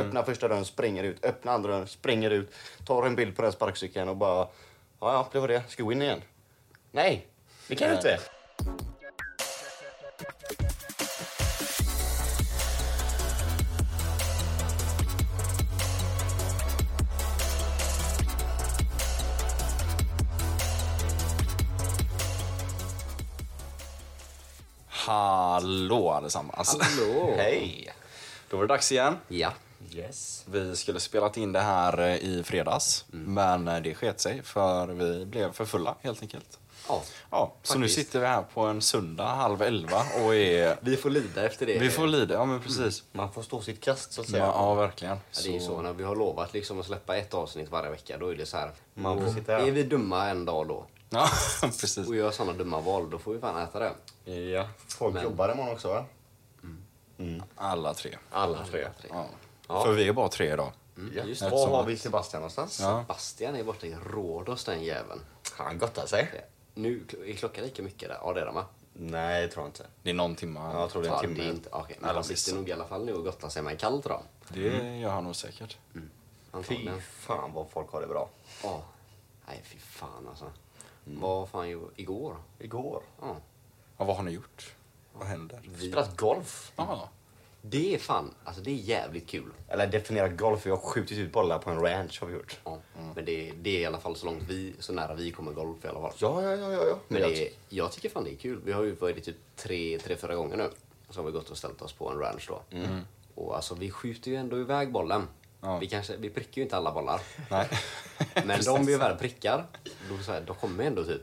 Öppnar första dörren, springer ut. Öppnar andra dörren, springer ut. Tar en bild på den sparkcykeln och bara... Ja, ja, det var det. Ska vi in igen? Nej, det kan du inte. Hallå allesammans! Hallå! Hej! Då var det dags igen. Ja. Yes. Vi skulle spelat in det här eh, i fredags, Mm. men eh, det sket sig för vi blev för fulla helt enkelt. ja. Ja, så nu sitter vi här på en söndag halv elva och är... Vi får lida efter det. Vi får lida, ja men precis. Man får stå sitt kast så att Ja, säga. ja verkligen. Ja, det är ju så när vi har lovat liksom att släppa ett avsnitt varje vecka. Då är det så här. Man får sitta här. Är vi dumma en dag då Ja, precis. och gör sådana dumma val, då får vi fan äta det. Ja. Folk Men- jobbar imorgon också va? Alla tre. Alla tre. Ja. Ja. För vi är bara tre idag. Ja. just Var har vi Sebastian någonstans? Ja. Bastian är borta i Rhodos den jäveln. Han gottar sig. Nu är klockan lika mycket där. Ja det är den va? Nej, det tror jag inte. Det är någon timme. Ja, jag tror det är en Ja, timme. det är inte, okej, men han sitter nog i alla fall nu och gottar sig med en kall då. Det gör han nog säkert. Fy Antagligen. fan vad folk har det bra. Ja. Nej fy fan alltså. Vad fan gjorde igår? Igår. Ja. Ja, vad har ni gjort? Vad händer? Vi spelat golf. Ja. Det är fan, alltså det är jävligt kul. Eller definiera golf. Vi har skjutit ut bollar på en ranch har vi gjort. Ja. Men det, det är i alla fall så långt vi, så nära vi kommer golf i alla fall. Ja, ja, ja, ja. ja. Men jag- det, är- jag tycker fan det är kul. Vi har ju varit typ tre, tre, fyra gånger nu. Så har vi gått och ställt oss på en ranch då. Och alltså vi skjuter ju ändå iväg bollen. Ja. Vi, kanske, vi prickar ju inte alla bollar. Nej. Men de vi väl prickar, då, så här, då kommer ändå typ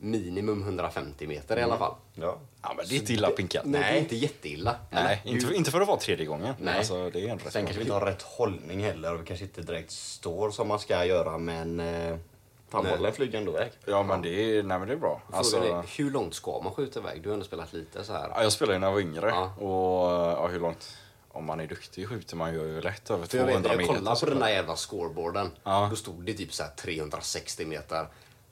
minimum 150 meter i alla fall. Ja. Ja, men det är inte illa pinkat. Men det är inte jätteilla. Nej, inte, inte för att vara tredje gången. Nej. Alltså, det är en rätt Sen kanske vi inte har rätt hållning heller och vi kanske inte direkt står som man ska göra men... Eh, fan, Nej. bollen flyger ändå iväg. Ja, men det är, nej, men det är bra. Alltså, är, hur långt ska man skjuta iväg? Du har ändå spelat lite så här. ja, jag spelade ju när jag var yngre. Ja. Och ja, hur långt? Om man är duktig skjuter man ju lätt över För jag 200 vet, jag meter. kollade på den där jävla scoreboarden. Ja. Då stod det typ så här 360 meter.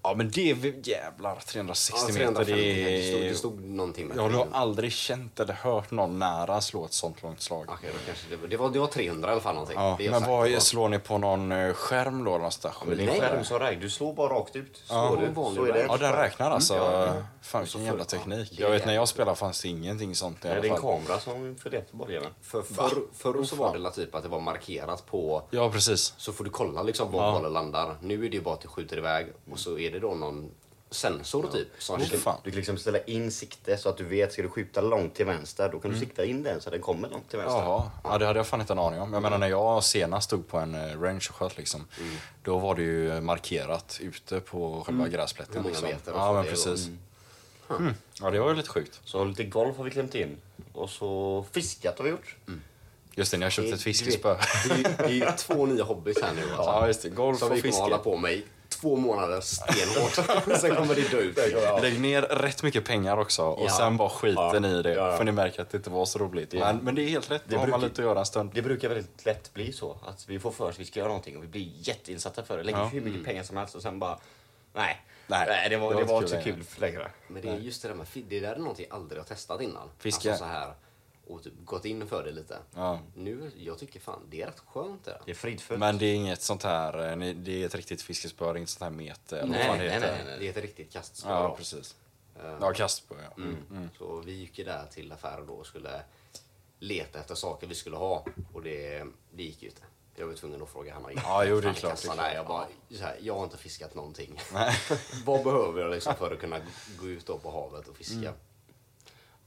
Ja, men det är jävlar 360 Ja, meter. 350 Det det stod, är... det stod någonting med Jag har nog 300. aldrig känt eller hört någon nära slå ett sånt långt slag. Okej, då kanske det, var- det, var, det var 300 i alla fall någonting. Ja, Det är men vad är, var- slår ni på någon eh, skärm då? Någon station? Men det är en Nej. skärm som räknar. Du slår bara rakt ut. Ja. Du, så är det. Ja, den räknar alltså. Ja. Fan vilken jävla ja, teknik. Jag är vet när jag spelade fanns det ingenting sånt i alla det är en fall. kamera som fördelar på bollarna. För, förr, förr så var det typ att det var markerat på Ja, precis. så får du kolla liksom var Ja. bollen landar. Nu är det ju bara att du skjuter iväg och så är det då någon sensor typ. Som Åh, fan. Du kan liksom ställa in sikte så att du vet, ska du skjuta långt till vänster, då kan du sikta in den så att den kommer långt till vänster. Jaha, ja, det hade jag fan inte en aning om. Jag menar när jag senast stod på en eh, range och sköt liksom, då var det ju markerat ute på själva gräsplätten. Hur många liksom. meter Ja, men det precis. Mm. Ja, det var ju lite sjukt. Så lite golf har vi klämt in. Och så fiskat har vi gjort. Just det, ni har köpt ett Det- fiskespö. Det är ju- det är ju två nya hobbys här nu. Alltså. Ja, just det. Golf Som och vi kommer fiske. hålla på med två månader stenhårt. Sen kommer det dö ut. Lägg ner rätt mycket pengar också och Ja. sen bara skiten Ja. i det. Ja. För ni märker att det inte var så roligt. Men, men det är helt rätt. Det har man brukar- lite att göra en stund. Det brukar väldigt lätt bli så att vi får för oss att vi ska göra någonting och vi blir jätteinsatta för det. Lägger hur mycket pengar som helst och sen bara, nej. Nej, det var, det det var var inte inte kul kul längre. Men det är just det där med det där är någonting jag aldrig har testat innan. Fiske. Alltså så här och typ gått in för det lite. Ja. Nu, jag tycker fan det är rätt skönt det. Det är fridfullt. Men det är inget sånt här, eh, det är ett riktigt fiskespö, det är inte sånt här mete eller vad Nej, fan nej, det nej, heter. nej, Det är ett riktigt kastspö. Ja, då. precis. Eh, Ja, kastspö ja. Mm. Så vi gick ju där till affären då och skulle leta efter saker vi skulle ha. Och det, det gick ju inte. Jag var tvungen att fråga Hanna. Ja, jo, det är klart, det är klart. Jag, bara, så här, jag har inte fiskat någonting. Nej. Vad behöver jag liksom för att kunna gå ut då på havet och fiska?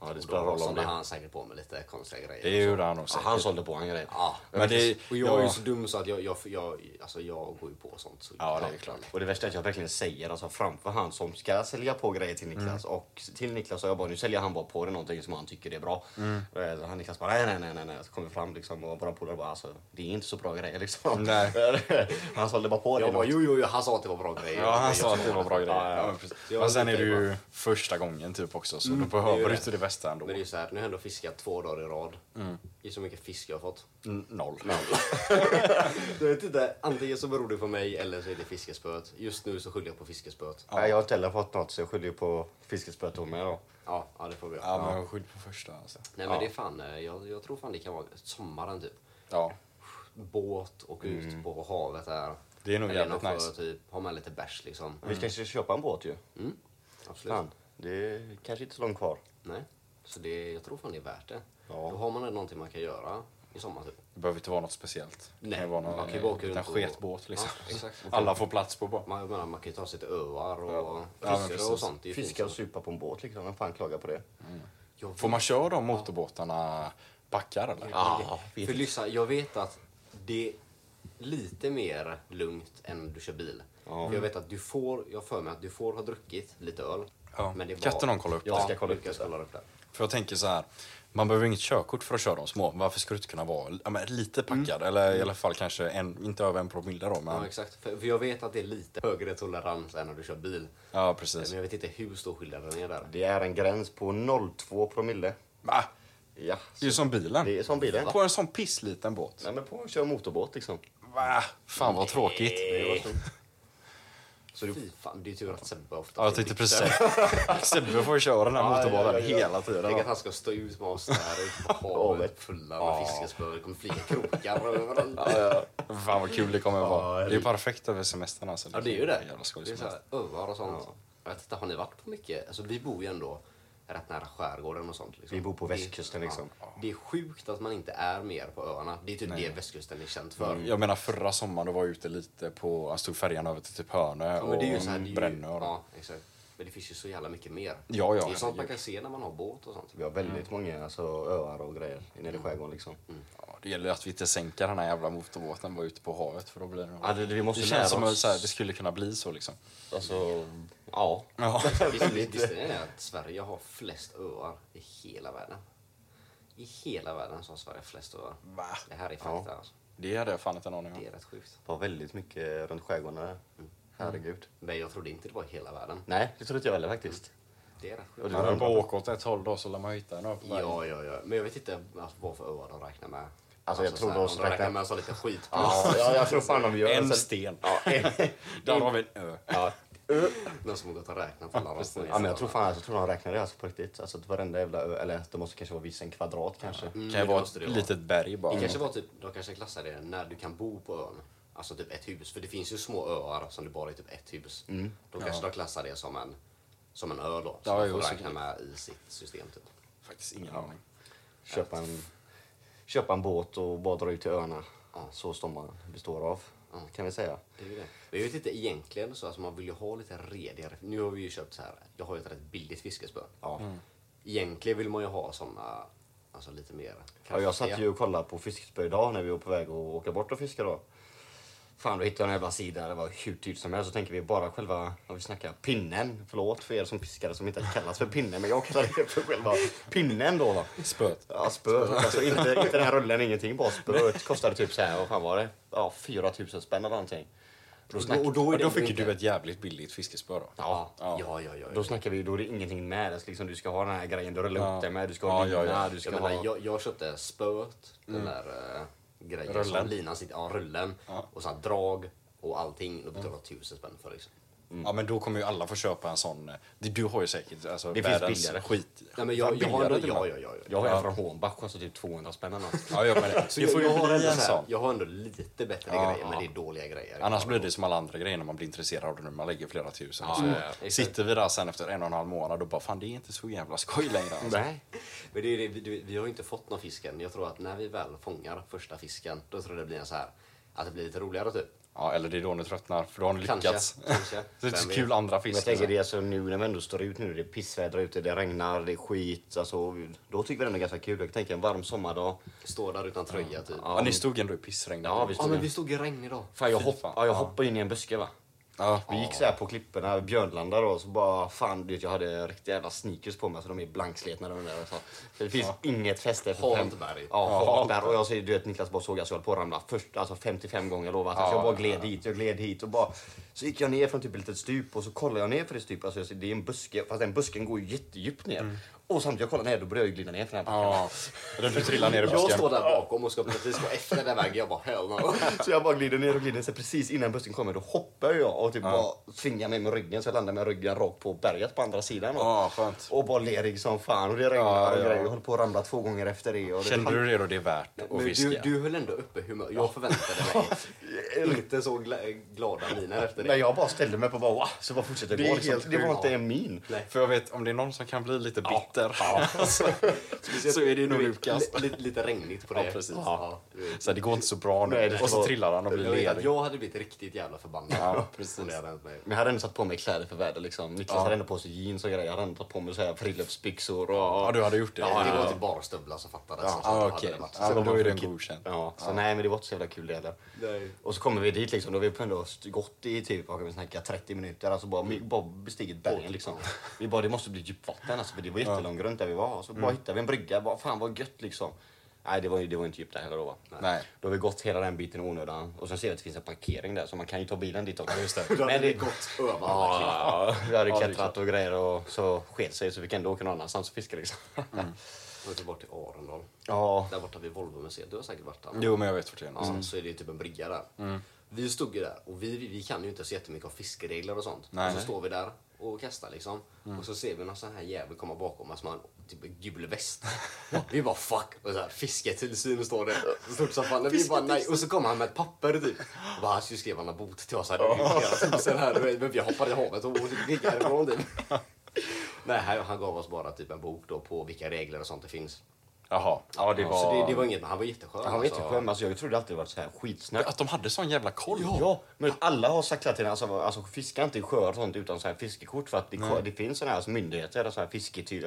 Ja, det Och spelar roll om det. han säkert på med lite konstiga grejer. Det gjorde han nog Ja, han sålde på en grej. Ja, Men det- och jag är ju så dum så att jag, jag, jag, alltså jag går ju på sånt. Så Ja, det är klart. Och det värsta är att jag verkligen säger alltså framför han som ska sälja på grejer till Niklas och till Niklas så jag bara nu säljer han bara på det någonting som han tycker är bra. Och eh, han Niklas bara nej nej nej nej nej så kommer fram liksom och våra polare bara alltså det är inte så bra grejer liksom. Nej. han sålde bara på det. Jag bara, jo, jo, jo, han sa att det var bra grejer. Ja, han Jag sa att det var bra grejer. Ja, ja. Men. Jag sen är det ju första gången typ också, så då är behöver du inte det bästa ändå. Men det är så här, nu har jag ändå fiskat två dagar i rad. Det är så mycket fisk jag har fått. Mm, Noll. Jag vet inte, antingen så beror det på mig eller så är det fiskespöet. Just nu så skyller jag på fiskespöet. Nej, jag har inte heller fått något så jag skyller på fiskespöet hon med då. Ja, ja det får vi göra. Ja, men skyll på första alltså. Nej men det är fan, eh, jag, jag tror fan det kan vara sommaren typ. Ja. båt och ut på havet där. Det är nog Eller jävligt nice. Typ, ha med lite bärs liksom. Vi kanske ska köpa en båt ju. Mm. Absolut. Fan, det är kanske inte så långt kvar. Nej. Så det, jag tror fan det är värt det. Ja. Då har man någonting man kan göra i sommar typ. Det behöver inte vara något speciellt. Det Nej, ju vara man någon kan ju bara åka runt och- sketbåt liksom. Ja. Alla får plats på bara. Man, jag menar, man kan ju ta sig till öar och Ja, fiska och sånt. Det Fiska och supa på en båt liksom. Vem fan klagar på det? Jag Får man köra de motorbåtarna backar eller? Ja, För lyssna, jag vet att det är lite mer lugnt än du kör bil. Ja. För jag vet att du får, jag för mig att du får ha druckit lite öl. Ja. Men det Kan inte någon kolla upp Jag Ja, ska kolla upp det. kollar upp det. För jag tänker så här, man behöver inget körkort för att köra de små. Varför skulle du inte kunna vara ja, men lite packad? Eller i alla fall kanske en, inte över en promille då. Men, Ja, exakt. För, jag vet att det är lite högre tolerans än när du kör bil. ja, Men precis. jag vet inte hur stor skillnaden är där. Det är en gräns på 0,2 promille. Va? Ja, Det är som bilen. det är som bilen. På en sån pissliten båt. Nej men på att köra motorbåt liksom. Va? Fan vad tråkigt. Så du... Fy fan, det är tur att Sebbe ofta Ja, jag tänkte precis. Sebbe får köra den här Ja, ja, ja, ja. hela tiden. Tänk att han ska stå ut med oss där ute på havet fulla med fiskespö. Det kommer flyga krokar överallt. Fan vad kul det kommer att vara. Ja, det är perfekt över semestern alltså. Ja, det är ju det. Jävla skoj Det är så här, och sånt. Jag vet inte, har ni varit på mycket? Alltså, vi bor ju ändå rätt nära skärgården och sånt. Liksom. Vi bor på Det- västkusten, liksom. Ja, det är sjukt att man inte är mer på öarna. Det är typ det västkusten är känt för. Jag menar förra sommaren då var jag ute lite på, jag stod färjan över till typ Hönö Ja, det och här, det ju, Brännö. och- Ja, exakt. Men det finns ju så jävla mycket mer. Ja, ja, Det är sånt man kan se när man har båt och sånt. Vi har väldigt många alltså, öar och grejer nere i skärgården liksom. Ja, det gäller ju att vi inte sänker den här jävla motorbåten bara ute på havet för då blir det... Ja, det, det, vi måste det lära känns som att det skulle kunna bli så liksom. Alltså, ja. Ja. Visst, visst, visst är det att Sverige har flest öar i hela världen? I hela världen så har Sverige flest öar. Va? Det här är fakta alltså. Det hade jag fan inte en aning om. Det är rätt sjukt. Det var väldigt mycket runt skärgården där. Herregud. Men jag trodde inte det var i hela världen. Nej, det trodde inte jag heller faktiskt. Det är rätt Och sjukt. Ja, men bara åka åt ett håll då så lär man hitta en på vägen. Ja, ja, ja. Men jag vet inte alltså, vad för öar de räknar med. Alltså, jag tror så här, de räknar räknar- med så lite skit. Ja, ja, jag tror fan de gör En Sen- sten. Ja, en, Där har vi en ö. ja. Någon som har gått och räknat alla de små ja, men jag tror fan jag tror de räknar det alltså på riktigt. Alltså att varenda jävla ö, eller det måste kanske vara viss en kvadrat kanske. Mm, kan det vara ett litet berg bara. Det kanske var typ, de kanske klassar det när du kan bo på ön. Alltså typ ett hus. För det finns ju små öar som det bara är typ ett hus. Då kanske de klassar det som en, som en ö då. Som Ja, man jo, får så räkna med i sitt system typ. Faktiskt ingen aning. Köpa en, köpa en båt och bara dra ut till öarna. Så Stommar består av, kan vi säga. Det är ju det. Men jag vet inte egentligen så, alltså man vill ju ha lite redigare. Nu har vi ju köpt så här, jag har ju ett rätt billigt fiskespö. Ja. Egentligen vill man ju ha såna, alltså lite mer Ja, jag satt ju och kollade på fiskespö idag när vi var på väg att åka bort och fiska då. Fan, då hittade jag en jävla sida. Det var hur dyrt som helst. Så tänker vi bara själva, om vi snackar pinnen. Förlåt för er som fiskare som inte kallas för pinne, men jag kallar det för själva pinnen då. Va? Spöet. Ja, spöet. Alltså inte, inte den här rullen, ingenting. Bara spöet. Kostade typ så här, vad fan var det? Ja, 4000 spänn eller någonting. Då, snack, Och då det Då fick inte- du ett jävligt billigt fiskespö då. ja, Ja, ja, ja. ja. då snackar vi, då är det ingenting med. Alltså, liksom, du ska ha den här grejen du rullar Ja. upp dig med. Du ska ha Ja, ja, lina, ja. du ska Jag, ha... menar, jag, jag köpte spöet, den där uh, grejen Rullen. som linan sitter, ja rullen. Och sen drag och allting. Då betalade jag tusen spänn för liksom. Ja men då kommer ju alla få köpa en sån. eh, Du har ju säkert alltså, Det finns världens billigare. skit. Nej, men jag, jag har ändå, ja, ja, ja, ja. Jag har Ja. en från Hornbach, kostar typ 200 spänn eller. Ja, ja, men Så jag, har ändå en så här, sån. jag har ändå lite bättre Ja, grejer, men ja. det är dåliga grejer. Annars blir det som alla andra grejer när man blir intresserad av det nu. Man lägger flera tusen. Ja, så ja, ja, exakt. sitter vi där sen efter en och en halv månad och bara fan det är inte så jävla skoj längre. Alltså. Nej. Men det är det, vi, vi har ju inte fått någon fisk än. Jag tror att när vi väl fångar första fisken, då tror jag det blir en så här, att det blir lite roligare typ. Ja, eller det är då ni tröttnar för då har ni Kanske, lyckats. kanske. det är inte så Vem vet? kul andra Men jag tänker det är alltså nu när vi ändå står ut nu, det är pissväder ute, det regnar, det är skit. Alltså, då tycker vi det är ganska kul. Jag tänker en varm sommardag. Står där utan tröja typ. Ja, ni stod ändå i pissregn. Ja, vi Ja, men vi stod i regn idag. Fan, jag, Fy hopp, fan. ja, jag Ja. hoppade in i en buske va. Ja. Vi gick så här på klipporna, Björnlanda då, så bara fan du vet, jag hade riktiga jävla sneakers på mig så de är blanksletna de där. Så. Det finns inget fäste. för fem- Hatberg. Ja, Hatberg. Och jag ser du vet Niklas bara såg att jag höll på att ramla först, alltså 55 gånger jag lovar. Alltså, så jag bara gled hit, jag gled hit och bara så gick jag ner från typ ett litet stup och så kollade jag ner för det stupet. Alltså, det är en buske, fast den busken går ju jättedjupt ner. Och samtidigt jag kollar ner då börjar jag glida ner för den här backen. Ja. Du trillar ner i Jag busken. står där bakom och ska precis gå efter den vägen. Jag bara hell no. Så jag bara glider ner och glider. Så precis innan bussen kommer då hoppar jag och typ bara svingar mig med ryggen så jag landar med ryggen rakt på berget på andra sidan. Ja, skönt. Och bara lerig som fan och det regnar Ja, och ja. grejer. Jag håller på att ramla två gånger efter det. Och det Kände du det då det är värt att Men fiska? du, du höll ändå uppe humör. Jag förväntade mig inte så gla glada miner efter det. jag bara ställde mig på bara wow, så bara fortsätter Det är gå. Liksom. helt Det var inte en min. Nej. För jag vet, om det är någon som kan bli lite bitter så, Speciellt- så är det nog Lukas. li- Lite, lite regnigt på Ja, det. precis. Ja, du vet. Så det går inte så bra nu. Nej, och så var- trillar han och blir lerig. jag hade blivit riktigt jävla förbannad. Ja, precis. det hade hänt mig. Men jag hade ändå satt på mig kläder för väder liksom. Niklas Ja. hade ändå på sig jeans och grejer. Jag hade ändå tagit på mig så här friluftsbyxor och... Ja, du hade gjort det. Ja, det ja, var typ bara stövlar som fattades. Ja, Så Ja, då okej. varit- Ja, men då är den godkänd. Ja, så nej men det var inte så jävla kul det heller. Och så kommer vi dit liksom, då har vi ändå gått i typ, vad kan vi snacka, 30 minuter. Alltså bara, bara bestigit bergen liksom. Vi bara, det måste bli djupvatten alltså, för det var jättelångt runt där vi var. Så bara hittade vi en brygga, bara fan vad gött liksom. Nej det var det var inte djupt där heller då va. Nej. Då har vi gått hela den biten i onödan. Och sen ser vi att det finns en parkering där så man kan ju ta bilen dit också. just det. Då hade Men det det, gått över ja, vi hade klättrat och grejer och så sket sig så vi kan ändå åka någon annanstans och fiska liksom. Och så bort till Arendal. Ja. Där borta vid Volvomuseet. Du har säkert varit där. Jo, men jag vet vart det är Ja, någonstans. så är det ju typ en brygga där. Vi stod ju där och vi, vi, vi kan ju inte så jättemycket av fiskeregler och sånt. Nej, och så står vi där och kastar liksom. Och så ser vi någon sån här jävel komma bakom oss med en typ gul väst. vi bara fuck! Och så här, fisketillsyn står det stort som fan. Vi bara nej. Och så kommer han med ett papper typ. Och bara, han skulle skriva en bot till oss. Här, vet, men vi hoppade i havet och gick härifrån typ. Nej, han gav oss bara typ en bok då på vilka regler och sånt det finns. Jaha. Ja, det var... Så det, det var inget, han var jätteskön. Han var alltså. jätteskön, alltså jag trodde alltid det var så här skitsnack. Att de hade sån jävla koll. Ja, men alla har sagt hela tiden alltså, alltså fiska inte i sjöar och sånt utan så här fiskekort för att det, det finns såna här alltså, myndigheter, så här fisketyg...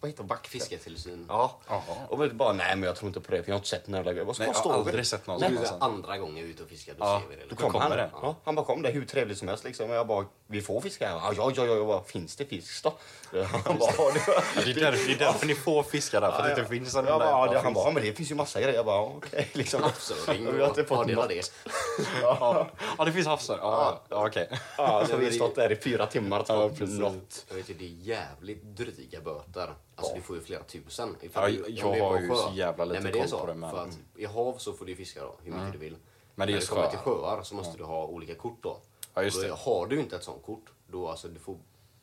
Vad heter? Vakt? Fisketillsyn. Ja. Jaha. Och vi bara, nej men jag tror inte på det för jag har inte sett den jävla Vad ska Nej, jag har aldrig sett någon Så sån. det är andra gången ute och fiskar, då Ja, ser vi det. Då liksom. kom han. det. Ja, han bara kom, det är hur trevligt som helst liksom. Och jag bara, vi får fiska här. Ja, ja, ja, ja. Jag bara, finns det fisk då? Han bara, ja, det det, är därför, det är därför ni får fiska där, för att det inte finns sån jag där bara, ja, han bara, men det finns ju massa grejer. Jag bara, okej liksom. Havsöring Vi har inte och fått ja, det. Ja, ja, det finns havsör. Ja, ja, okej. Ja, så vi har stått där i fyra timmar och Ja, tagit något. Jag vet ju, det är jävligt dryga böter. Alltså du får ju flera tusen. Ja, Ifall du- jag har ju sjö. så jävla lite Nej, men det är koll så, på det, men- För att I hav så får du fiska då, hur mycket du vill. Men det är När just kommer sjöar. till sjöar så måste du ha olika kort då. Ja, just då Har du inte ett sånt kort, då alltså du får...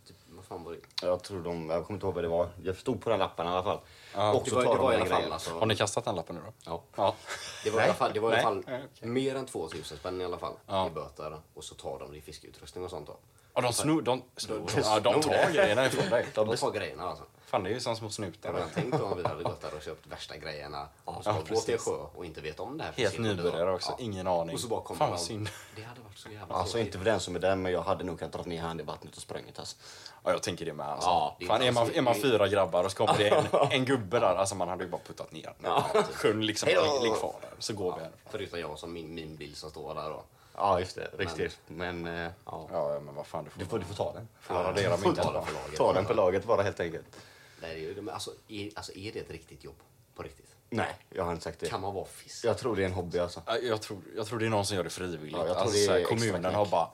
Typ, vad fan var det? Jag tror de, jag kommer inte ihåg vad det var. Jag stod på den lappen i alla fall. Ja. och Det så var, tar det de var i den alla fall, grejen. alltså, Har ni kastat den lappen nu då? Ja. Ja. det var i alla fall, det var i alla fall Nej. Mer än 2000 spänn i alla fall Ja. i böter. Och så tar de din fiskeutrustning och sånt då. Ja, de snor... De, snor, De ja, de snor tar grejerna ifrån dig. De tar grejerna alltså. Fan, det är ju som små snutar. har redan tänkt om vi hade gått där och köpt värsta grejerna och Ja, gå till sjö och inte vet om det här. Helt då. nybörjare också, ingen aning. Och så bara kommer Fan, vad synd. Det hade varit så jävla Alltså tråkigt. inte för den som är den, men jag hade nog kunnat dra ner hand i vattnet och sprungit alltså. Ja, jag tänker det med. Alltså. Ja, det är Fan, är, man, är man fyra grabbar och så kommer det en, en gubbe där, alltså man hade ju bara puttat ner den. Sjön liksom, Hej då! ligg kvar där, så går vi härifrån. Förutom jag som min, min bil som står där då. Ja, just det. Riktigt. Men, eh, ja. Ja, ja, men vad fan, du får, Du får, du får ta den. får radera får min ta den för laget. Ta den på laget bara helt enkelt. Nej, det är, ju- men alltså, är, alltså är det ett riktigt jobb? På riktigt? Nej, jag har inte sagt det. Kan man vara fisk? Jag tror det är en hobby alltså. Ja, Jag tror, jag tror det är någon som gör det frivilligt. Ja, jag tror alltså, det kommunen har bara,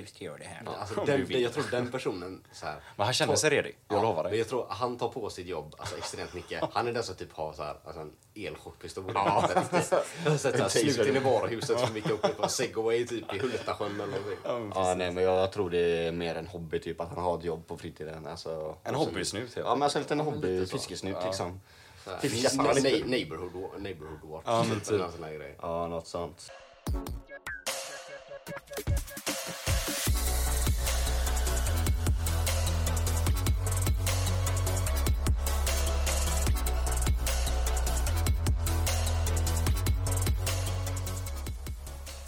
du ska göra det här. Alltså, om du den, jag tror den personen så här, Men han känner sig redig, jag lovar Men dig. jag tror han tar på sitt jobb alltså, extremt mycket. Han är den som typ har så här, alltså, en elchockpistol. Ja. Sluten i varuhuset som gick upp på segway typ i Hultasjön eller någonting. Ja, nej, men jag tror det är mer en hobby, typ att han har ett jobb på fritiden. Alltså, En hobbysnut helt Ja, men alltså en liten hobby, fiskesnut liksom. Lite. na- Neighborhood, neighborhood watch. Ja, men typ. typ. Ja, något sånt.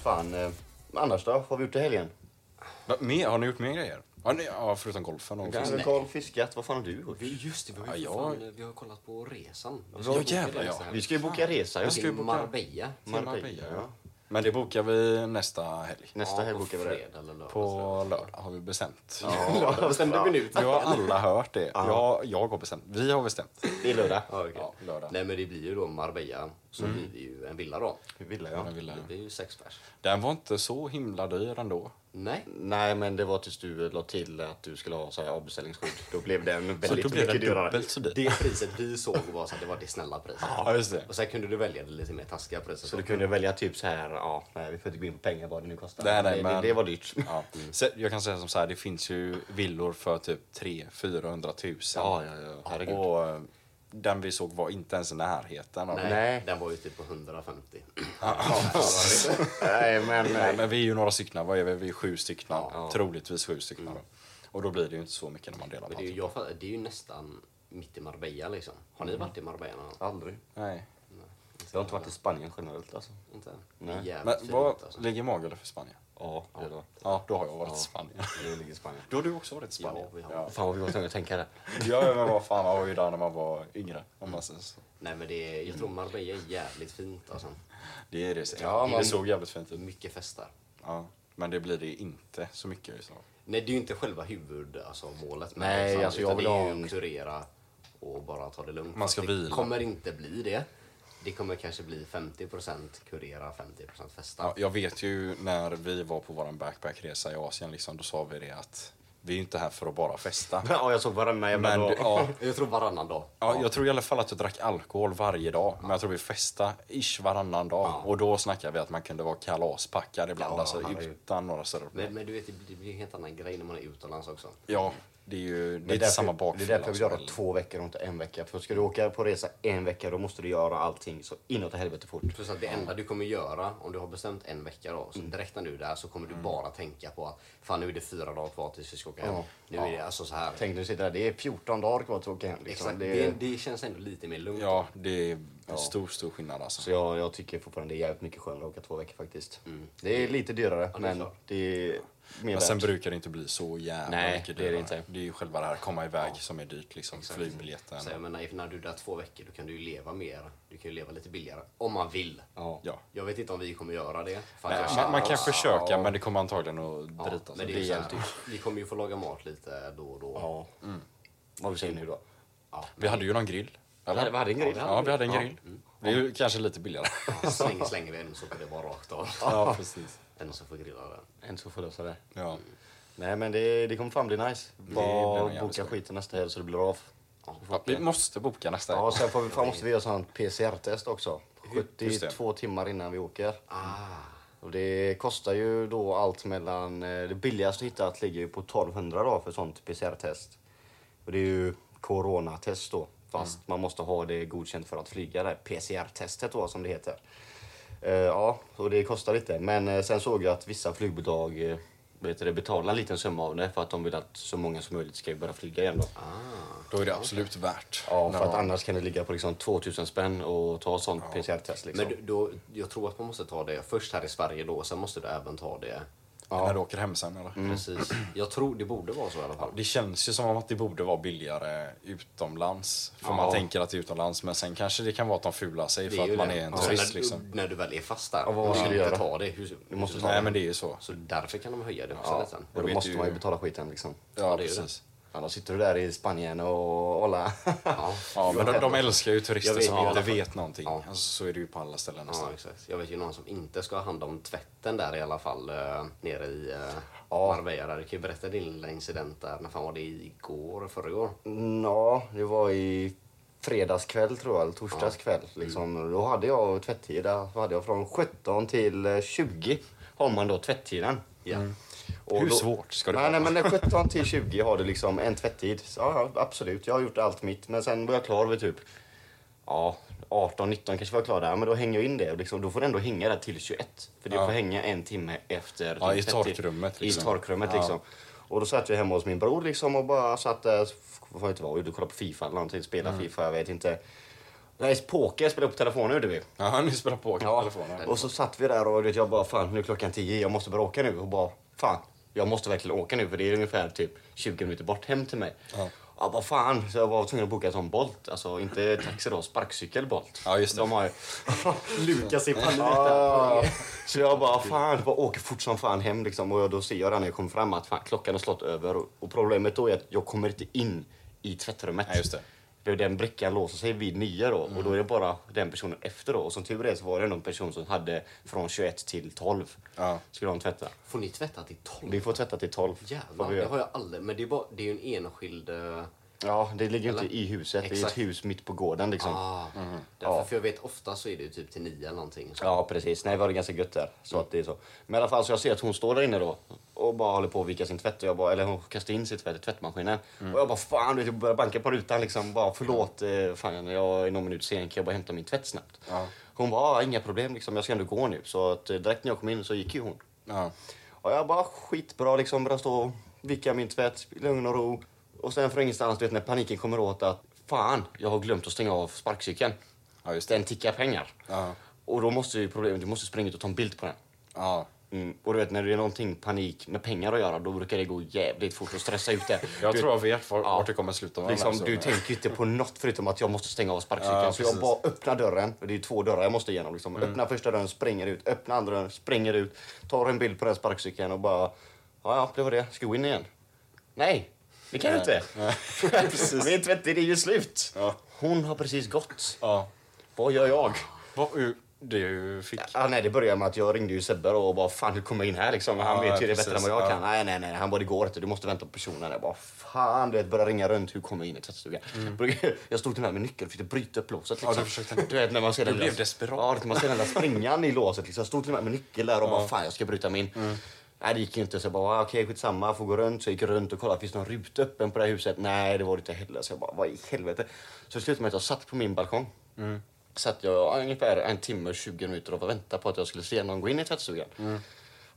Fan, eh, annars då? Vad har vi gjort i helgen? Va, Mer, har ni gjort mer grejer? Ja, ni, ja förutom golfen och Ganska koll, fiskat. Vad fan har du gjort? Vi, just det, vi har ju Ja, för jag- fan, vi har kollat på resan. Ja, jävlar, ja. Vi ska ju boka resa. Jag ska ju boka Marbella. Marbella, ja. Men det bokar vi nästa helg. nästa helg. på bokar vi det. fredag eller lördag. På lördag har vi bestämt. Ja, bestämde vi nu. Nu har alla hört det. Jag, jag har bestämt. Vi har bestämt. Det är lördag. Ja, okej. Ja, lördag. Nej men det blir ju då Marbella. Så blir det ju en villa då. Villa, Ja. ja. Den, ville. Det blir ju sex pers. den var inte så himla dyr ändå. Nej. Nej, men det var tills du la till att du skulle ha så här avbeställningsskydd. Då blev den väldigt då blev mycket dyrare. så dyr. Det priset vi såg var så att det var det snälla priset. Ja, just det. Och sen kunde du välja det lite mer taskiga priset. Så du kunde välja typ så här, ja, nej, vi får inte gå in på pengar vad det nu kostar. Nej, nej, det, men- det, det var dyrt. Ja. Så jag kan säga som så här, det finns ju villor för typ 300-400 tusen. Ja, ja, ja, herregud. Och den vi såg var inte ens i närheten av Nej, det. Nej. den var ju typ på 150. nej, men, Nej, men vi är ju några stycken, vad är vi? Vi är sju stycken. Ja. Troligtvis sju stycken. då. Och då blir det ju inte så mycket när man delar Men det är, ju, jag, det är ju nästan mitt i Marbella liksom. Har ni varit i Marbella någon? Aldrig. Nej. Jag har inte varit i Spanien generellt alltså. Inte? Nej. Men vad alltså. ligger Magaluf för Spanien? Ja, det är det. Ja, då har jag varit Ja. i Spanien. Det ligger i Spanien. Då har du också varit i Spanien? Ja. Ja, Fan vad vi var tvungna att tänka det. ja men vad fan, man var ju där när man var yngre. Om man så. Nej men det är, jag tror Marbella är jävligt fint alltså. Det är det. Ja, Ja, man- det såg jävligt fint ut. Mycket festar. Ja. Men det blir det inte så mycket. Så. Nej det är ju inte själva huvud, alltså, målet Nej, det, alltså, jag vill det är ha ju en- att kurera och bara ta det lugnt. Man ska det vila. kommer inte bli det. Det kommer kanske bli 50% kurera, 50% festa. Ja, jag vet ju när vi var på vår backpackresa i Asien, liksom, då sa vi det att vi är inte här för att bara festa. Ja, jag såg varannan jävla Men dag. du, ja, Jag tror varannan dag. ja, jag tror i alla fall att jag drack alkohol varje dag. Men jag tror vi festade ish varannan dag. Ja. Och då snackade vi att man kunde vara kalaspackad ibland, Ja, alltså, utan några större. Men, men du vet, det blir en helt annan grej när man är utomlands också. Ja, det är ju det Det är är, inte samma därför, det bakfylla. är därför vi gör väl- två veckor och inte en vecka. För ska du åka på resa en vecka då måste du göra allting så inåt helvete fort. Plus att det enda du kommer göra, om du har bestämt en vecka då, Mm. så direkt när du är där så kommer du bara tänka på att fan nu är det fyra dagar kvar tills vi ska åka hem. Ja. Nu är det alltså så här. Tänk när du sitter där, det är 14 dagar kvar till att åka hem. Liksom. Exakt, Det, det, det känns ändå lite mer lugnt. Ja, det är en stor, stor skillnad alltså. Så jag, jag tycker fortfarande det är jävligt mycket skönare att åka två veckor faktiskt. Det är lite dyrare det är men klart. det är mer Men sen värt. brukar det inte bli så jävla Nej, mycket det är det dyrare. inte. Det är ju själva det här komma iväg som är dyrt liksom. Exakt. Flygbiljetten. Så jag menar, när du är där två veckor då kan du ju leva mer. Du kan ju leva lite billigare. Om man vill. Ja. Ja. Jag vet inte om vi kommer göra det. Nej, man, man kan oss- försöka Ja. men det kommer antagligen att Ja, drita sig. det är Det vi kommer ju få laga mat lite då och då. Ja. Vad vi säger nu då? Ja. Vi hade ju någon grill. Eller? Vi hade en grill. Ja, vi hade en Ja. grill. Det är ju kanske lite billigare. Ja, Slänger, slänger vi en så får det vara rakt av. ja, precis. En som får grilla den. En så får lösa det. Ja. Nej men det, det kommer fan bli nice. Bara boka skiten nästa helg så det blir av. Ja, vi måste boka nästa Ja, sen får vi, fan måste vi göra sån PCR-test också. Just det. 72 timmar innan vi åker. Ah, Och det kostar ju då allt mellan... eh, Det billigaste hittat ligger ju på 1200 då för sånt PCR-test. Och det är ju coronatest då. Fast man måste ha det godkänt för att flyga det. PCR-testet då som det heter. Eh, ja, och det kostar lite. Men eh, sen såg jag att vissa flygbolag eh, vet du, det, betalar en liten summa av det för att de vill att så många som möjligt ska börja flyga igen då. Då är det absolut värt. Ja, för att man- annars kan det ligga på liksom 2000 spänn och ta sånt PCR-test liksom. Men då, jag tror att man måste ta det först här i Sverige då, sen måste du även ta det. När du åker hem sen eller? Precis. Jag tror det borde vara så i alla fall. Det känns ju som att det borde vara billigare utomlands. För Ja. man tänker att det är utomlands, men sen kanske det kan vara att de fular sig Det för att man det. är en sen turist när, liksom. när du väl är fast där, Ja, vad ska du inte göra? ta det. Hur, Du måste ta Nej men det är ju så. Så därför kan de höja det också Ja, lite. och då måste ju- man ju betala skiten liksom. Ja, det precis. Annars sitter du där i Spanien och hålla. Ja. Ja, men de, de älskar ju turister vet som inte vet någonting. Ja. Alltså, så är det ju på alla ställen Ja, nästan. exakt. Jag vet ju någon som inte ska ha hand om tvätten där i alla fall, eh, nere i eh, Ja. Marbella. där. Du kan ju berätta din lilla incident där. När fan var det? Igår? Förra år? Ja, det var i fredagskväll tror jag, eller torsdagskväll. Liksom. Då hade jag tvättid. Där hade jag från 17 till eh, 20 har man då tvättiden. Ja. Och Hur då- svårt ska det nej, vara? nej, men 17 till 20 har du liksom en tvättid. Så, ja, absolut, jag har gjort allt mitt. Men sen var jag klar vid typ ja, 18, 19 kanske var jag klar där. Men då hänger jag in det. Och liksom, då får det ändå hänga där till 21. För det Ja. får hänga en timme efter. Ja, i torkrummet, liksom. I torkrummet Ja. liksom. Och då satt jag hemma hos min bror liksom och bara satt där. Fan vet jag, du kollade på Fifa eller någonting. Spela Mm. Fifa, jag vet inte. Nej, poker spelade på telefonen gjorde vi. Ja, ni spelar på Ja, telefonen. och så satt vi där och vet, jag bara fan nu är klockan 10, jag måste bara åka nu. Och bara fan, jag måste verkligen åka nu för det är ungefär typ 20 minuter bort hem till mig. Ja. Ja, vad fan, så jag var tvungen att boka en sån Bolt. Alltså inte taxi då, sparkcykel Bolt. Ja, just det. De har ju... Lukas i panik Ja, så jag bara fan, bara åker fort som fan hem liksom. Och då ser jag när jag kommer fram att fan, klockan har slått över. Och, problemet då är att jag kommer inte in i tvättrummet. Nej, just det. Blev den brickan låser sig vid 9 då och då är det bara den personen efter då. Och som tur är så var det någon person som hade från 21 till 12. Ja. Skulle de tvätta. Får ni tvätta till 12? Vi får tvätta till 12. får Jävlar, det har jag aldrig. Men det är, bara, det är ju en enskild... eh, Ja, det ligger Eller? inte i huset. Det är Exakt. ett hus mitt på gården liksom. Ah, Därför, Ja. För jag vet ofta så är det ju typ till 9 eller någonting. Så. Ja, precis. Nej, var det ganska gött där. Så att det är så. Men i alla fall, så jag ser att hon står där inne då och bara håller på att vika sin tvätt. Och jag bara, eller hon kastar in sin tvätt i tvättmaskinen. Och jag bara, fan, du vet, jag börjar banka på rutan liksom. Bara, förlåt, eh, fan, jag är någon minut sen. Kan jag bara hämta min tvätt snabbt? Ja. Hon bara, "Ah, inga problem liksom. Jag ska ändå gå nu. Så att eh, direkt när jag kom in så gick ju hon. Ja. Och jag bara, skitbra liksom. Började stå och vicka min tvätt lugn och ro. Och sen från ingenstans, du vet, när paniken kommer åt att fan, jag har glömt att stänga av sparkcykeln. Ja, just Den tickar pengar. Ja. Och då måste ju problemet, du måste springa ut och ta en bild på den. Ja. Mm. Och du vet när det är någonting panik med pengar att göra, då brukar det gå jävligt fort att stressa ut det. Jag du, tror jag vet var, Ja. vart det kommer sluta med liksom, Du tänker inte på något förutom att jag måste stänga av sparkcykeln. Ja, så jag bara öppnar dörren, och det är två dörrar jag måste igenom. Liksom. Mm. Öppnar första dörren, springer ut, öppnar andra dörren, springer ut, tar en bild på den sparkcykeln och bara, ja ja, det var det, ska jag gå in igen? Nej, det kan jag inte. Min tvättid är ju slut. Ja. Hon har precis gått. Ja. Vad gör jag? Vad du fick... Ah, nej, det började med att jag ringde ju Sebbe och bara fan hur kommer jag in här liksom? Han Ja, vet ju det precis, bättre än vad jag ja. kan. Nej, nej, nej. Han bara det går inte. Du måste vänta på personen. Jag bara fan, du vet, började ringa runt. Hur kommer jag in i tvättstugan? Jag stod till med med nyckel och försökte bryta upp låset. Liksom. Mm. Ja, du försökte- Du vet när man ser Du den blev desperat. Ja, du vet, man ser den där springan i låset. Liksom. Jag stod till med med nyckel där och bara. Mm. fan jag ska bryta mig in. Nej, det gick inte. Så jag bara, ah, okej skitsamma, får gå runt. Så jag gick runt och kollade, finns det någon ruta öppen på det här huset? Nej, det var det inte heller. Så jag bara, vad i helvete? Så slutade med att jag satt på min balkong. Mm. Satt jag ungefär en timme och 20 minuter och väntade på att jag skulle se någon gå in i tvättstugan. Mm.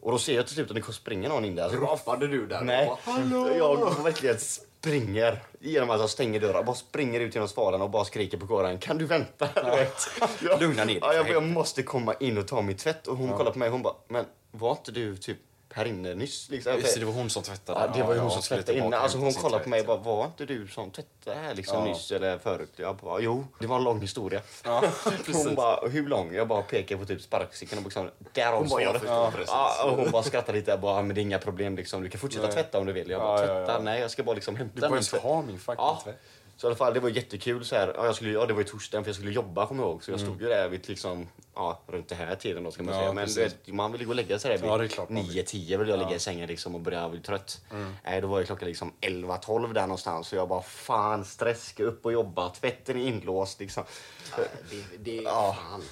Och då ser jag till slut att det springer någon in där. Roffade du där? Nej, bara, jag verkligen springer genom att jag stänger dörrar. Bara springer ut genom svalen och bara skriker på kåren. Kan du vänta? Du vet. Jag, Lugna ner dig, Ja, jag, jag måste komma in och ta min tvätt. Och hon kollar på mig och hon bara, men var inte du typ här inne nyss? Liksom. Just det, det var hon som tvättade. Ja, det var ju hon som tvättade tillbaka Alltså och hon kollade på mig och bara, var inte du som tvättade här liksom Ja. nyss eller förut? Jag bara, jo. Det var en lång historia. Ja, hon bara, hur lång? Jag bara pekar på typ sparkcykeln och liksom, därav Hon bara, jag. Ja, och hon bara skrattade lite. Jag bara, men det är inga problem liksom. Du kan fortsätta Nej. tvätta om du vill. Jag bara, tvätta? Nej, jag ska bara liksom hämta Du ens tvätt. ha min fucking tvätt. Så i alla fall, det var jättekul. Så här. Ja, jag skulle, ja, det var ju torsdagen för jag skulle jobba, kommer jag ihåg. Så jag stod ju där vid liksom, ja, runt den här tiden då, ska man Ja, säga. Men vet, man vill ju gå och lägga sig där vid Ja, det är klart man vill. 9-10 vill jag ligga i sängen liksom och börja bli trött. Nej, då var ju klockan liksom 11-12 där någonstans. Så jag bara, fan, stress, ska upp och jobba. Tvätten är inlåst liksom. Nej, det, det, Ja. fan,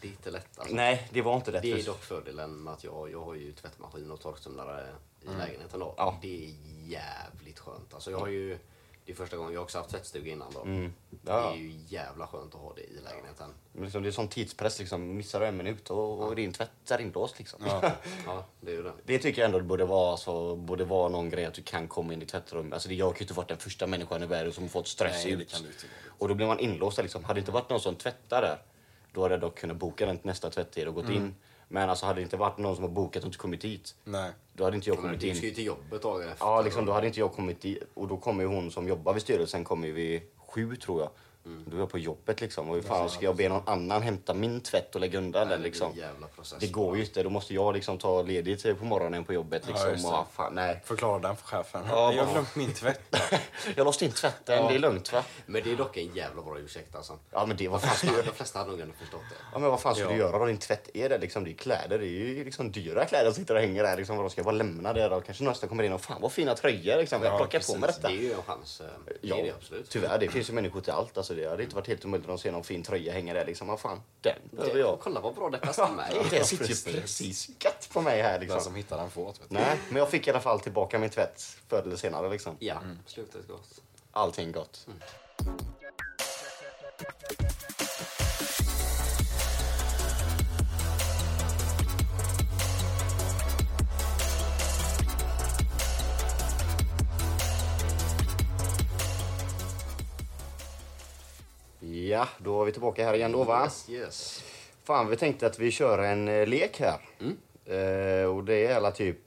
det är inte lätt alltså. Nej, det var inte rätt. Det är dock fördelen med att jag, jag har ju tvättmaskin och torktumlare i lägenheten då. Ja. Det är jävligt skönt. Alltså jag har ju, det är första gången, jag har också haft tvättstuga innan då. Mm. Det Ja. är ju jävla skönt att ha det i lägenheten. Men Liksom, det är sån tidspress. Liksom. Missar du en minut och, och din tvätt är inlåst. Liksom. Ja, det är det. Det tycker jag ändå borde vara, så, borde vara någon grej att du kan komma in i tvättrum. Alltså, det, jag kan ju inte varit den första människan i världen som fått stress Nej, det ut. Och då blir man inlåst. Liksom. Hade det inte varit någon som tvättar där, då hade jag dock kunnat boka den nästa tvättid och gått Mm. in. Men alltså, hade det inte varit någon som har bokat och inte kommit dit, Nej. då hade inte jag kommit du ska ju in. till jobbet dagen efter. Ja, liksom, då hade inte jag kommit dit. Och då kommer ju hon som jobbar vid styrelsen kommer ju vid sju tror jag. Mm. Då är jag på jobbet liksom. Och hur fan ska jag be någon annan hämta min tvätt och lägga undan den det liksom? process. Det går ju inte. Då måste jag liksom ta ledigt på morgonen på jobbet. Ja, Liksom. det. och, fan, nej. Förklara den för chefen. Ja, jag har glömt min tvätt. Jag låste in tvätten, det är lugnt va? Men det är dock en jävla bra ursäkt alltså. Ja men det, vad fan De flesta hade nog ändå förstått det. Ja men vad fan ska Ja. du göra då? Din tvätt är det liksom, det är kläder, det är ju liksom dyra kläder som sitter och hänger där liksom. Vadå, ska jag bara lämna det då? Kanske nästa kommer in och fan vad fina tröjor liksom. Jag Ja, plockar på mig detta. Det är ju en chans. eh, Det Ja, det absolut. tyvärr. Det finns ju människor till allt. Alltså, det hade inte varit helt omöjligt att se någon fin tröja hänga där. Liksom. Vad fan, den behöver Det, jag. kolla vad bra det passar mig. Det sitter ju precis. gött på mig här Den liksom. som hittar den får. Nej, men jag fick i alla fall tillbaka min tvätt förr eller senare liksom. Ja, slutet gott. Allting gott. Ja, då var vi tillbaka här igen då va? Yes, yes. Fan, vi tänkte att vi kör en eh, lek här. Eh, och det är alla typ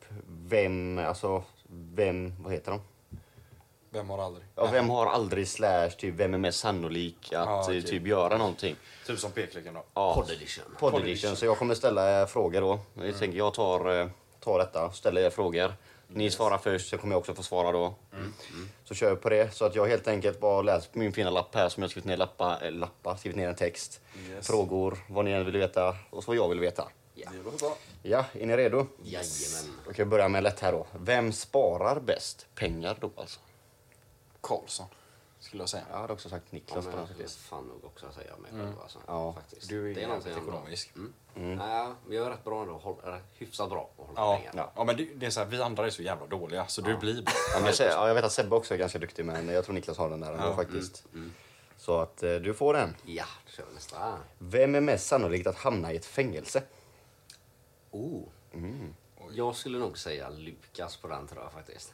vem, alltså vem, vad heter de? Vem har aldrig? Ja, vem har aldrig slash typ vem är mest sannolik att Ja, eh, okej. typ göra någonting? Typ som pekleken då. Ja. Podd edition. Podd edition. Så jag kommer ställa eh, frågor då. Jag tänker jag tar, eh, tar detta, ställer er frågor. Ni svarar först, så kommer jag också få svara då. Så kör vi på det. Så att jag helt enkelt bara läst på min fina lapp här som jag skrivit ner lappa, äh, lappar, skrivit ner en text. Yes. Frågor, vad ni än vill veta och så vad jag vill veta. Ja. Ja, är ni redo? Jajamän. Då kan jag börja med lätt här då. Vem sparar bäst pengar då alltså? Karlsson, skulle jag säga. Jag hade också sagt Ja, Niklas men på jag skulle sättet. fan nog också säga mig själv alltså. Ja. Faktiskt. Du är, det är jävligt jag ekonomisk. Mm. Ja, men jag är rätt bra ändå. Håll, är hyfsat bra på att hålla Ja, pengar. ja. ja, men det, det är så här, vi andra är så jävla dåliga så du blir bra. Ja, men Se- ja, jag vet att Sebbe också är ganska duktig men jag tror Niklas har den där ändå Ja, faktiskt. Så att eh, du får den. Ja, då kör vi nästa. Vem är mest sannolikt att hamna i ett fängelse? Oh. Mm. Jag skulle nog säga Lukas på den tror jag faktiskt.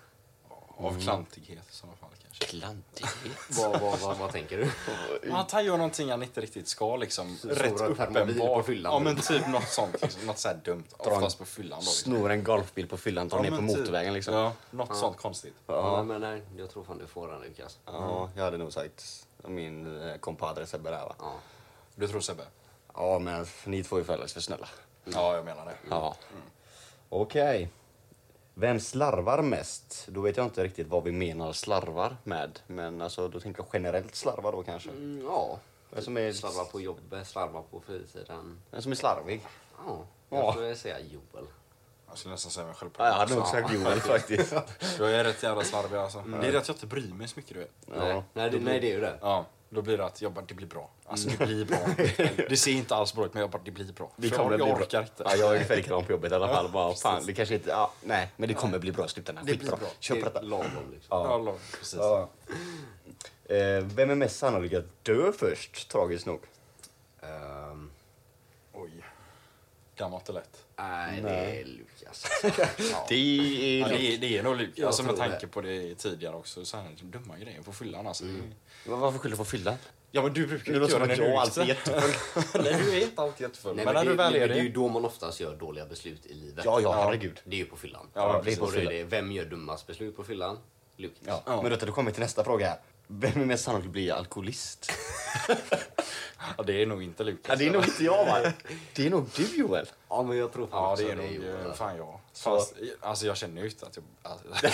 Av klantighet i sådana fall kanske. Klantighet. vad, vad, vad, vad tänker du? Han tar ju någonting han inte riktigt ska liksom. Rätt Sora Permobil på uppenbart. fyllan. Ja men typ något sånt. Liksom. Något så här dumt. Dra Oftast på fyllan då. Liksom. Snor en golfbil på fyllan, tar Ja, ner på men typ. motorvägen liksom. Ja, något sånt konstigt. Ja. men nej, jag tror fan du får den Lukas. Ja, jag hade nog sagt min eh, kompadre Sebbe där va. Ja. Du tror Sebbe? Ja, men ni två är för alldeles för snälla. Ja, jag menar det. Ja. Okej. Vem slarvar mest? Då vet jag inte riktigt vad vi menar slarvar med. Men alltså, då tänker jag generellt slarvar då kanske. Mm, ja. Vem som är, Slarva på jobbet, slarva på fritiden. vem som är slarvig? Ja, Ja. jag tror jag säger Joel. Jag skulle nästan säga mig själv på Ja, jag hade det nog sagt Joel faktiskt. Jag är rätt jävla slarvig alltså. Det är det att jag inte bryr mig så mycket du vet. Nej, nej, det, nej, det är ju det. Ja, då blir det att jag bara, det blir bra. Alltså det blir bra. Det ser inte alls bra ut men jag bara, det blir bra. Det För kommer jag, bli jag bra. orkar inte. Ja, jag är ungefär likadan på jobbet i alla fall. Bara, fan, det kanske inte, ja, nej, men det kommer bli bra i slutändan. Det blir Skitbra. bra. Kör på detta. lagom liksom. Ja, lång, precis. Ja. Eh, vem är mest sannolik att dö först, tragiskt nog? Ehm, Oj. Gammalt och lätt. Nej, det är Lukas. Det är... Ja, det, är, det är nog Lukas, alltså, med tanke det. på det tidigare också. Så här, dumma grejer på fyllan alltså. Men Varför skyller du på fyllan? Ja men du brukar Det ju göra som när du är alltid jättefull. Nej du är inte alltid jättefull. Nej, men när det, du väl men är det är ju det. då man oftast gör dåliga beslut i livet. Ja, ja, herregud. Det är ju på fyllan. Ja, det är på det, vem gör dummast beslut på fyllan? Lukas. Ja. Ja. Men då kommer vi till nästa fråga här. Vem är mest sannolik att bli alkoholist? Ja, det är nog inte Lukas. Ja, det är nog inte jag va? Det är nog du Joel. Ja, men jag tror fan Ja, det är nog Joel. eh, fan jag. Så- Fast, alltså jag känner ju inte att jag... Alltså,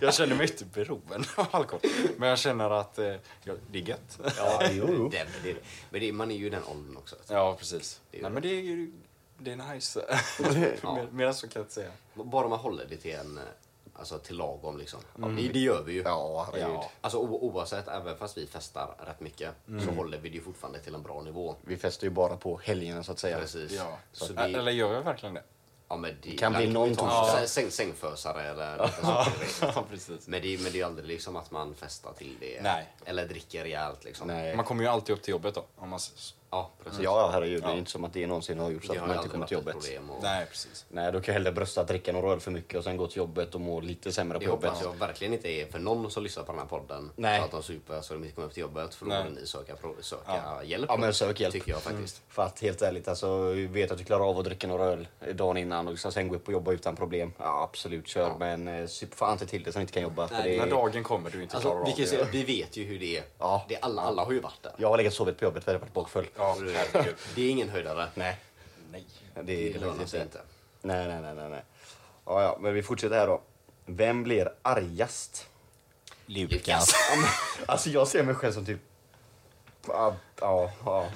jag känner mig inte beroende av alkohol. Men jag känner att eh, jag, det är gött. Ja, jo, jo. Det, det, men det, man är ju i den åldern också. Ja, precis. Det är Nej, men det är ju... Det är nice. Ja. Mer, mer än så kan jag inte säga. Bara man håller det till en, eh, alltså till lagom liksom. Det, det gör vi ju. Ja. Ja. Alltså o- oavsett, även fast vi festar rätt mycket, så håller vi det ju fortfarande till en bra nivå. Vi festar ju bara på helgerna så att säga. Precis. Ja. Så det, Eller gör jag verkligen det? ja, men det kan bli någon vi torsdag. säng- Säng, sängfösare eller lite. Ja, precis. Men det, men det är ju aldrig liksom att man festar till det. Nej. Eller dricker rejält liksom. Nej. Man kommer ju alltid upp till jobbet då. Om man... Ja, precis. Ja, ja, herregud. Det är Ja. inte som att det någonsin har gjort så att man inte kommer till jobbet. Och Nej, precis. Nej, då kan jag hellre brösta, dricka några öl för mycket och sen gå till jobbet och må lite sämre på jobbet. hoppas jag verkligen inte är för någon som lyssnar på den här podden. Nej. Så att de super så de inte kommer upp till jobbet. För då borde ni söka, söka Ja. hjälp. Ja, men sök hjälp. Tycker jag faktiskt. För att helt ärligt, alltså, vet att du klarar av att dricka några öl dagen innan och liksom sen gå upp och jobba utan problem. Ja, absolut, kör. Men eh, sup fan inte till det så ni inte kan jobba. Nej, det När är... dagen kommer du inte Alltså, klarar vi, av det. vi vet ju hur det är. Ja. Det är alla, alla har ju varit där. Jag har legat och sovit på jobbet för jag har varit bakfull. Ja, herregud. Det är ingen höjdare. Nej, Nej. det, Det det, lönar sig inte. Nej, nej, nej, nej. Ja, ja, men vi fortsätter här då. Vem blir argast? Lukas. Alltså jag ser mig själv som typ... Ja, ja, ja.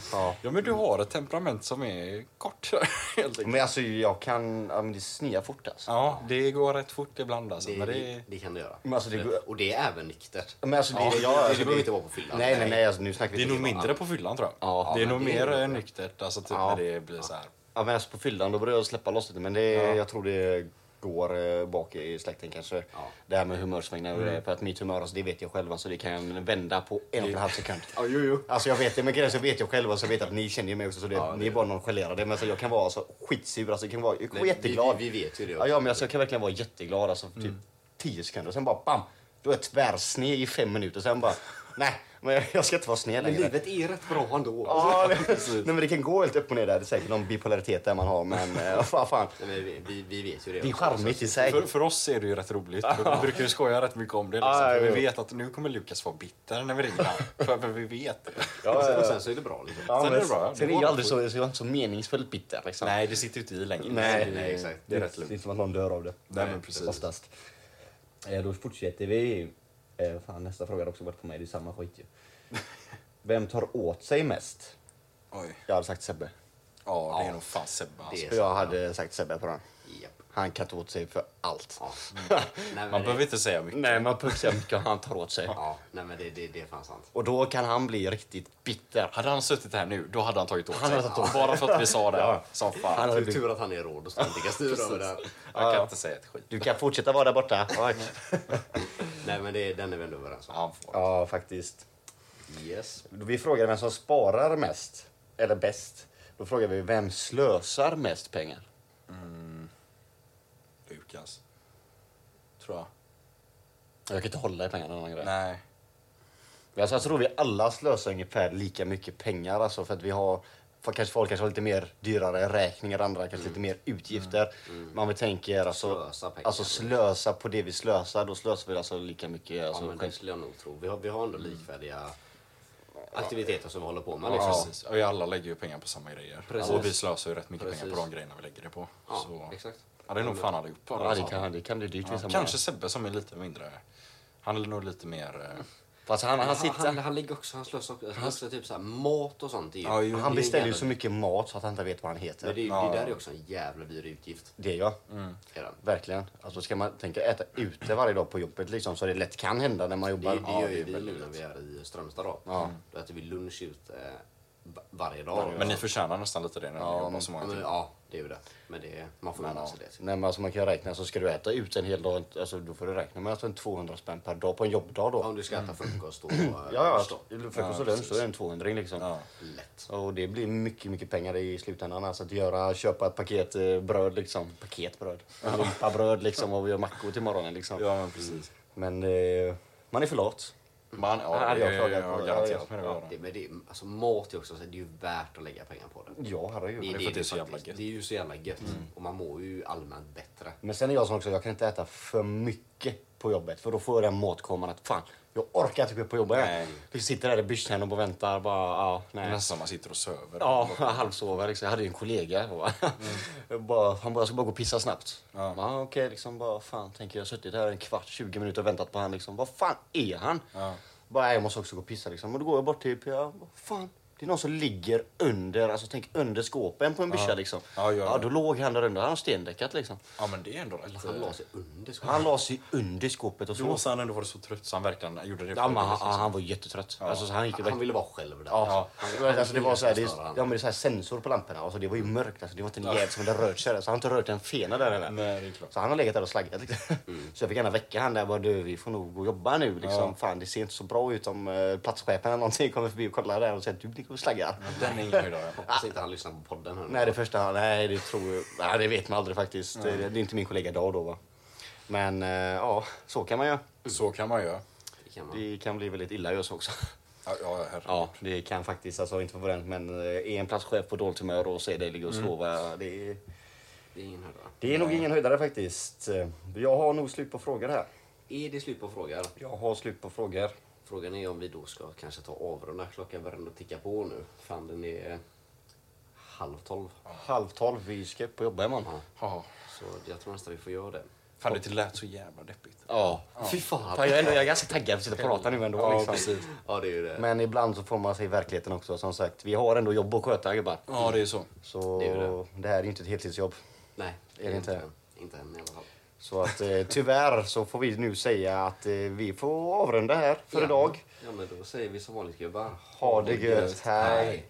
ja. Men du har ett temperament som är kort, helt enkelt. Men alltså jag kan... Ja, men det sniar fort alltså. Ja, det går rätt fort ibland alltså. Det, Men det, det, kan det göra. Men alltså, det går- Och det är även nyktert. Men alltså, det, Ja, ja, det, alltså, det behöver inte vara på fyllan. Nej, nej, nej. Alltså, nu snackar vi det är nog inte- mindre på fyllan tror jag. Ja, det är men nog det är mer det. eh, nyktert, alltså typ Ja. när det blir så här. Ja, men alltså på fyllan då börjar jag släppa loss lite. Men det, Ja. jag tror det går eh, bak i släkten kanske. Ja. Det här med humörsvängningar och det. För att mitt humör, alltså, det vet jag själv. Alltså, det kan vända på en och en halv sekund. Ja, jo, jo. Alltså jag vet det, men grejen så vet jag själv och så vet jag att ni känner ju mig också så det, Ja, ni är bara nonchalerade. Men alltså, jag kan vara alltså, skitsur, alltså, jag kan vara Nej, jätteglad. Vi, vi, vet ju det Ja, ja, men alltså, jag kan verkligen vara jätteglad alltså, typ 10 sekunder och sen bara bam! Då är jag tvärsned i fem minuter sen bara nej, Men jag ska inte vara Men längre. livet är rätt bra ändå. Ja, det, nej, men det kan gå helt upp och ner där. Det är säkert någon bipolaritet där man har, men eh, vad fan. Men vi, vi, vi vet ju det. Det är charmigt i sig. För, för oss är det ju rätt roligt. Vi brukar ju skoja rätt mycket om det. Liksom. Ja. vi vet att nu kommer Lukas vara bitter när vi ringer för, för vi vet det. Ja, Och sen, ja, och ja. sen så är det bra. Liksom. Ja, Sen men är det bra. Sen Det är jag aldrig så, så, så meningsfullt bitter. Liksom. Nej, det sitter ju inte i längre. Nej, nej, nej, exakt. Det är Det rätt lugnt. är inte som att någon dör av det. Nej, men precis. Oftast. Eh, då fortsätter vi. Eh, fan, nästa fråga har också varit på mig. Det är samma skit ju. Vem tar åt sig mest? Oj. Jag hade sagt Sebbe. Ja, det är nog fan Sebbe alltså. Det- Jag hade sagt Sebbe på den. Japp. Han kan ta åt sig för allt. Ja. Nej, men Man det- behöver inte säga mycket. Nej, man behöver säga mycket han tar åt sig. Ja, nej men det, det, det är fan sant. Och då kan han bli riktigt bitter. Hade han suttit här nu, då hade han tagit åt Han sig. hade tagit åt Bara för att vi sa det. Ja. Som fan. Han hade Tur, blivit... tur att han är råd och ständiga styra över det här. Jag kan Ja. inte säga ett skit. Du kan fortsätta vara där borta. Nej men det, den är vi ändå överens om. Han får. Ja, faktiskt. Yes. Vi frågar vem som sparar mest, eller bäst. Då frågar vi vem slösar mest pengar? Lukas. Tror jag. Jag kan inte hålla i pengarna någon grej. Nej. Alltså, jag tror vi alla slösar ungefär lika mycket pengar. Alltså, för att vi har, för kanske folk kanske har lite mer dyrare räkningar, andra kanske lite mer utgifter. Men om vi tänker alltså, Slösa pengar. alltså slösa på det vi slösar, då slösar vi alltså lika mycket. Ja Alltså, men det skulle jag nog tro. Vi har, vi har ändå likvärdiga aktiviteter som vi håller på med. Ja, Liksom. precis. Och vi alla lägger ju pengar på samma grejer. Precis. Och vi slösar ju rätt mycket Precis. pengar på de grejerna vi lägger det på. Ja, så. exakt. Ja, det är nog fan bara. ja, det, kan, det kan bli dyrt ja, vissa Kanske Sebbe som är lite mindre. Han är nog lite mer... Fast han, han, Han, sitter, han, han ligger också, han slösar också, han slösar typ så här mat och sånt. Det ju, Ja, jo. han det beställer ju så mycket mat så att han inte vet vad han heter. Men det, är- Ja. det där är också en jävla dyr utgift. Det Är den. Verkligen. Alltså ska man tänka äta ute varje dag på jobbet liksom, så det lätt kan hända när man Det, jobbar. det Ja, gör det ju är vi nu när vi är i Strömstad. Då. Ja. Då äter vi lunch ut eh, va- varje dag. Men ni förtjänar nästan lite det när ni Ja, jobbar men- så Ja, många men, ja, det är ju det. Men det, man får unna sig det. Nej, men alltså man kan räkna så ska du äta ut en hel dag, alltså, då får du räkna med alltså en 200 spänn per dag på en jobbdag då. Om du ska äta frukost och eh, Ja, ja. Frukost och lunch, då är det en 200 liksom. Ja. Lätt. Och det blir mycket, mycket pengar i slutändan. Alltså att göra, köpa ett paket eh, bröd liksom. Paketbröd. En limpa bröd liksom och vi gör mackor till morgonen liksom. Ja, men precis. Men eh, man är för lat. Man, ja, hade det jag är klagat på. garanterat Ja, det. ja. Ja, Det, men det, alltså mat är också, så det är ju värt att lägga pengar på det. Ja, herregud. är för att det är så jävla gött. Det är ju så jävla gött. Och man mår ju allmänt bättre. Men sen är jag som också, jag kan inte äta för mycket på jobbet för då får jag den matkoman att fan, jag orkar inte upp på jobbet Nej. Vi sitter där i byxan och bara väntar bara, ja, nej. nästan man sitter och söver. Ja, halvsover liksom. Jag hade ju en kollega. bara, han bara, jag ska bara gå och pissa snabbt. Ja. Ja. Okej, liksom bara, fan, tänker jag har suttit här en kvart, 20 minuter och väntat på han liksom. Vad fan är han? Ja. Bara, "Nej, jag måste också gå och pissa liksom. Och då går jag bort typ, ja, vad fan. Det är någon som ligger under, alltså tänk under skåpen på en byscha liksom. Ja, ja, ja. då låg han där under, han har stendäckat liksom. ja, men det är ändå rätt. Han la sig under skåpet. Han la sig under skåpet och Då så. måste han ändå vara så trött så han verkligen gjorde det. Ja, men han, liksom. han var jättetrött. Alltså, så han gick Han ville vara själv där. Ja, Han- alltså det var så här, det, ja, men det är så här sensor på lamporna. Alltså det var ju mörkt. Alltså det var inte en jävel som hade rört sig där. Så han har inte rört en fena där eller? Nej, det är klart. Så han har legat där och slaggat. Liksom. Så jag fick gärna väcka han där. Bara, du, vi får nog gå och jobba nu. Liksom. Ja. Fan, det ser inte så bra ut om uh, platschefen eller någonting kommer förbi och kollar där och säger du och slaggar. Den är ingen höjdare. Hoppas inte han lyssnar på podden. Här. Nej, det första, nej, det tror jag, nej, det vet man aldrig faktiskt. Det, det är inte min kollega idag då va. Men eh, ja, så kan man göra. Så kan man göra. Det kan man. Det kan bli väldigt illa just också. Ja, ja. Ja, det kan faktiskt, alltså inte den, men eh, är en platschef på dåligt humör och ser dig ligga och sova, det, är- Det är ingen höjdare. det är nog ingen höjdare faktiskt. Jag har nog slut på frågor här. Är det slut på frågor? Jag har slut på frågor. Frågan är om vi då ska kanske ta avrunda. Klockan börjar ändå ticka på nu. Fan, den är halv tolv. Halv tolv, vi ska upp och jobba imorgon. Ja. Ja. Så jag tror nästan vi får göra det. Fan, det lät så jävla deppigt. Ja. Fy fan! Fan, jag, är ändå, jag är ganska taggad för att sitta och prata nu ändå. Ja, liksom. precis. Ja, det är det. Men ibland så får man sig verkligheten också. Som sagt, vi har ändå jobb att sköta gubbar. Ja, det är så. Så Det är ju det. det. här är ju inte ett heltidsjobb. Nej, Är det inte? Inte än i alla fall. Så att eh, tyvärr så får vi nu säga att eh, vi får avrunda här för Ja. idag. Ja, men då säger vi som vanligt gubbar. Ha det gött, hej. Hej.